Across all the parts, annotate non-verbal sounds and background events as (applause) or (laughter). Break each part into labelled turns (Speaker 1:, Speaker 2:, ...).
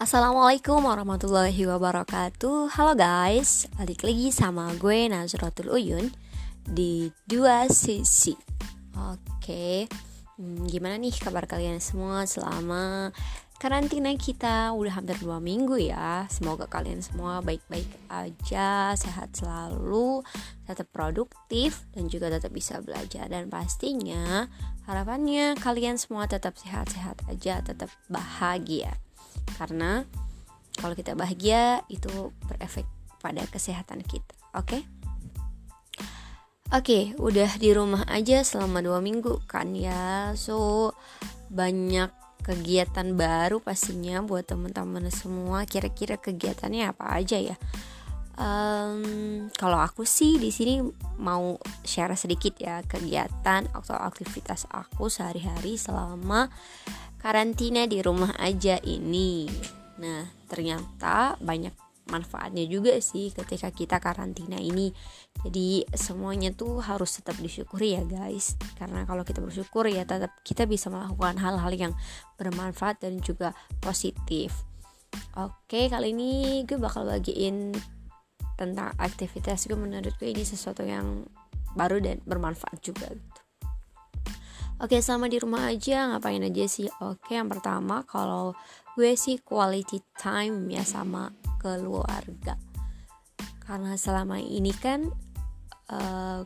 Speaker 1: Assalamualaikum warahmatullahi wabarakatuh. Halo guys, balik lagi sama gue Nazratul Uyun Di dua sisi. Oke, hmm, gimana nih kabar kalian semua selama karantina kita? Udah hampir dua minggu ya. Semoga kalian semua baik-baik aja, sehat selalu, tetap produktif dan juga tetap bisa belajar. Dan pastinya harapannya kalian semua tetap sehat-sehat aja, tetap bahagia karena kalau kita bahagia itu berefek pada kesehatan kita. Oke? Okay? oke okay, udah di rumah aja selama dua minggu kan ya. So banyak kegiatan baru pastinya buat teman-teman semua. Kira-kira kegiatannya apa aja ya um, kalau aku sih di sini mau share sedikit ya kegiatan atau aktivitas aku sehari-hari selama karantina di rumah aja ini. Nah, ternyata banyak manfaatnya juga sih ketika kita karantina ini. Jadi semuanya tuh harus tetap disyukuri ya guys. Karena kalau kita bersyukur ya tetap kita bisa melakukan hal-hal yang bermanfaat dan juga positif. Oke, kali ini gue bakal bagiin tentang aktivitas gue menurut gue ini sesuatu yang baru dan bermanfaat juga gitu. Oke, selama di rumah aja ngapain aja sih? Oke, yang pertama kalau gue sih quality time ya sama keluarga. Karena selama ini kan uh,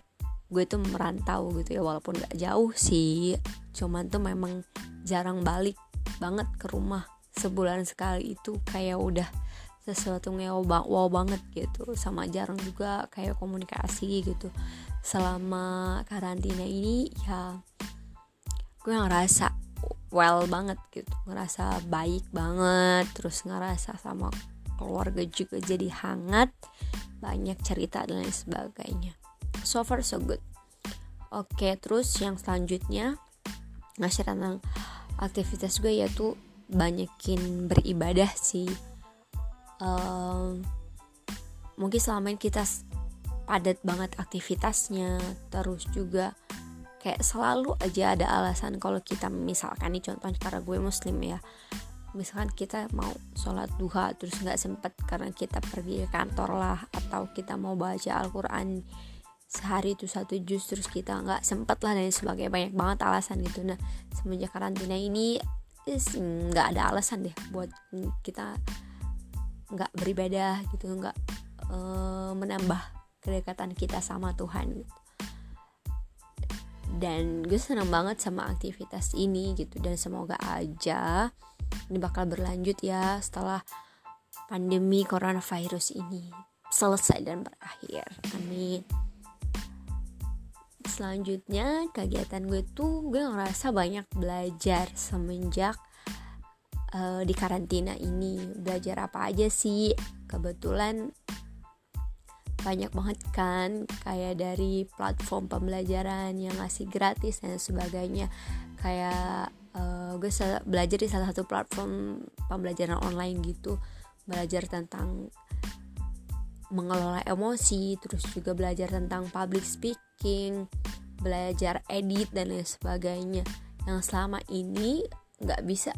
Speaker 1: gue tuh merantau gitu ya walaupun gak jauh sih. Cuman tuh memang jarang balik banget ke rumah. Sebulan sekali itu kayak udah sesuatu yang wow banget gitu. Sama jarang juga kayak komunikasi gitu. Selama karantina ini ya gue ngerasa well banget gitu. Ngerasa baik banget terus ngerasa sama keluarga juga jadi hangat banyak cerita dan lain sebagainya. So far so good. Oke terus yang selanjutnya ngasih tentang aktivitas gue yaitu banyakin beribadah sih um, mungkin selama ini kita padat banget aktivitasnya terus juga kayak selalu aja ada alasan kalau kita misalkan nih contohnya karena gue muslim ya. Misalkan kita mau sholat duha terus nggak sempet karena kita pergi ke kantor lah atau kita mau baca Al-Quran sehari itu satu juz terus kita nggak sempet lah dan sebagainya. Banyak banget alasan gitu. Nah semenjak karantina ini nggak ada alasan deh buat kita nggak beribadah gitu nggak e, menambah kedekatan kita sama Tuhan gitu. Dan gue senang banget sama aktivitas ini gitu dan semoga aja ini bakal berlanjut ya setelah pandemi coronavirus ini selesai dan berakhir. Amin. Selanjutnya kegiatan gue tuh gue ngerasa banyak belajar semenjak uh, di karantina ini. Belajar apa aja sih? Kebetulan banyak banget kan kayak dari platform pembelajaran yang ngasih gratis dan sebagainya. Kayak uh, gue belajar di salah satu platform pembelajaran online gitu. Belajar tentang mengelola emosi terus juga belajar tentang public speaking belajar edit dan lain sebagainya. Yang selama ini nggak bisa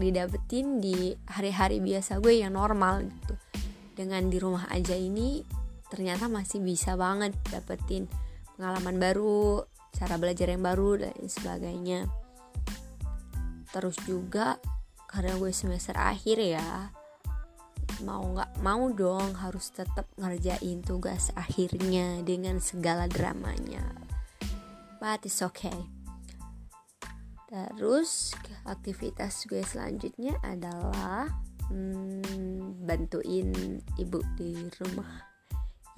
Speaker 1: didapetin di hari-hari biasa gue yang normal gitu. Dengan di rumah aja ini ternyata masih bisa banget dapetin pengalaman baru cara belajar yang baru dan sebagainya. Terus juga karena gue semester akhir ya mau nggak mau dong harus tetap ngerjain tugas akhirnya dengan segala dramanya. But it's okay terus aktivitas gue selanjutnya adalah hmm, bantuin ibu di rumah.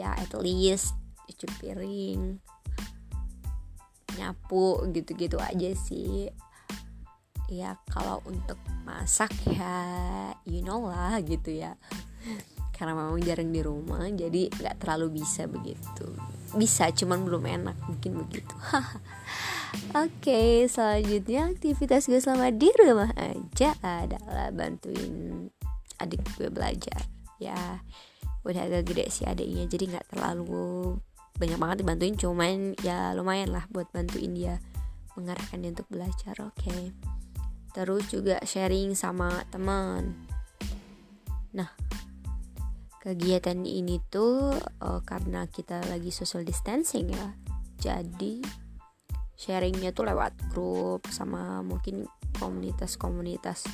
Speaker 1: Ya at least cuci piring nyapu gitu-gitu aja sih. Ya kalau untuk masak ya you know lah gitu ya. Karena memang jarang di rumah jadi nggak terlalu bisa begitu. Bisa cuman belum enak mungkin begitu (laughs) oke okay, selanjutnya aktivitas gue selama di rumah aja adalah bantuin adik gue belajar ya udah agak gede sih adiknya jadi nggak terlalu banyak banget dibantuin cuman ya lumayan lah buat bantuin dia mengarahkan dia untuk belajar oke okay. terus juga sharing sama teman nah kegiatan ini tuh uh, karena kita lagi social distancing ya jadi sharingnya tuh lewat grup sama mungkin komunitas-komunitas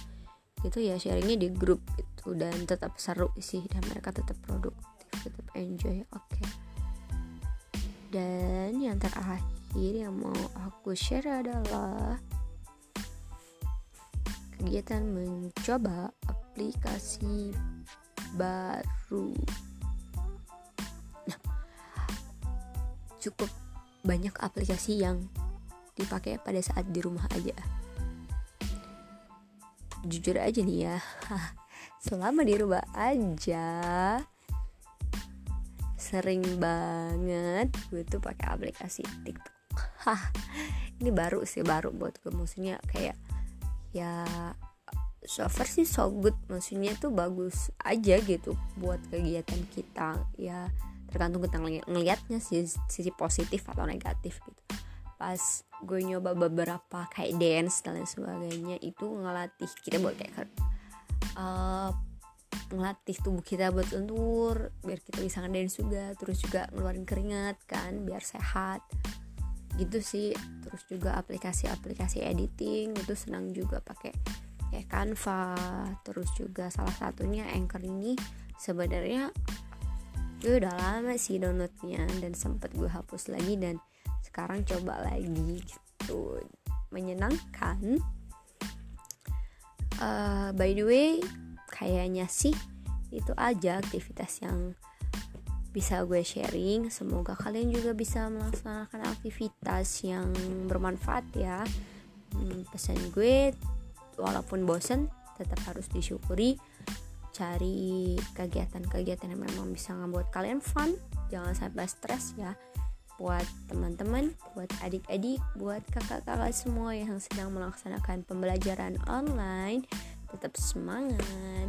Speaker 1: gitu ya sharingnya di grup gitu dan tetap seru sih dan mereka tetap produktif tetap enjoy oke okay. dan yang terakhir yang mau aku share adalah kegiatan mencoba aplikasi baru. Nah, cukup banyak aplikasi yang dipakai pada saat di rumah aja. Jujur aja nih ya, (laughs) selama di rumah aja sering banget gue tuh pakai aplikasi TikTok. (laughs) Ini baru sih baru buat gue maksudnya kayak ya so far sih so good maksudnya tuh bagus aja gitu buat kegiatan kita ya tergantung kita ngeli ngelihatnya sih sisi positif atau negatif gitu pas gue nyoba beberapa kayak dance dan lain sebagainya itu ngelatih kita buat kayak uh, ngelatih tubuh kita buat lentur biar kita bisa ngedance juga terus juga ngeluarin keringat kan biar sehat. Gitu sih. Terus juga aplikasi-aplikasi editing itu senang juga pakai kayak Canva. Terus juga salah satunya Anchor ini sebenarnya gue udah lama sih downloadnya dan sempet gue hapus lagi dan sekarang coba lagi gitu. Menyenangkan. Uh, by the way kayaknya sih itu aja aktivitas yang bisa gue sharing. Semoga kalian juga bisa melaksanakan aktivitas yang bermanfaat ya. Hmm, pesan gue walaupun bosen tetap harus disyukuri. Cari kegiatan-kegiatan yang memang bisa ngebuat kalian fun. Jangan sampai stres ya buat teman-teman, buat adik-adik, buat kakak-kakak semua yang sedang melaksanakan pembelajaran online tetap semangat.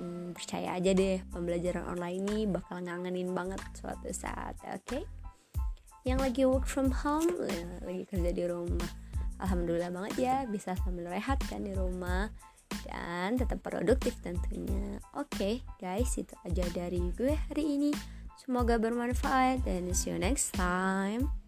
Speaker 1: Hmm, percaya aja deh pembelajaran online ini bakal ngangenin banget suatu saat oke? Okay? yang lagi work from home ya, lagi kerja di rumah. Alhamdulillah banget ya bisa sambil rehat kan di rumah. Dan tetap produktif tentunya. Oke okay, guys itu aja dari gue hari ini semoga bermanfaat dan see you next time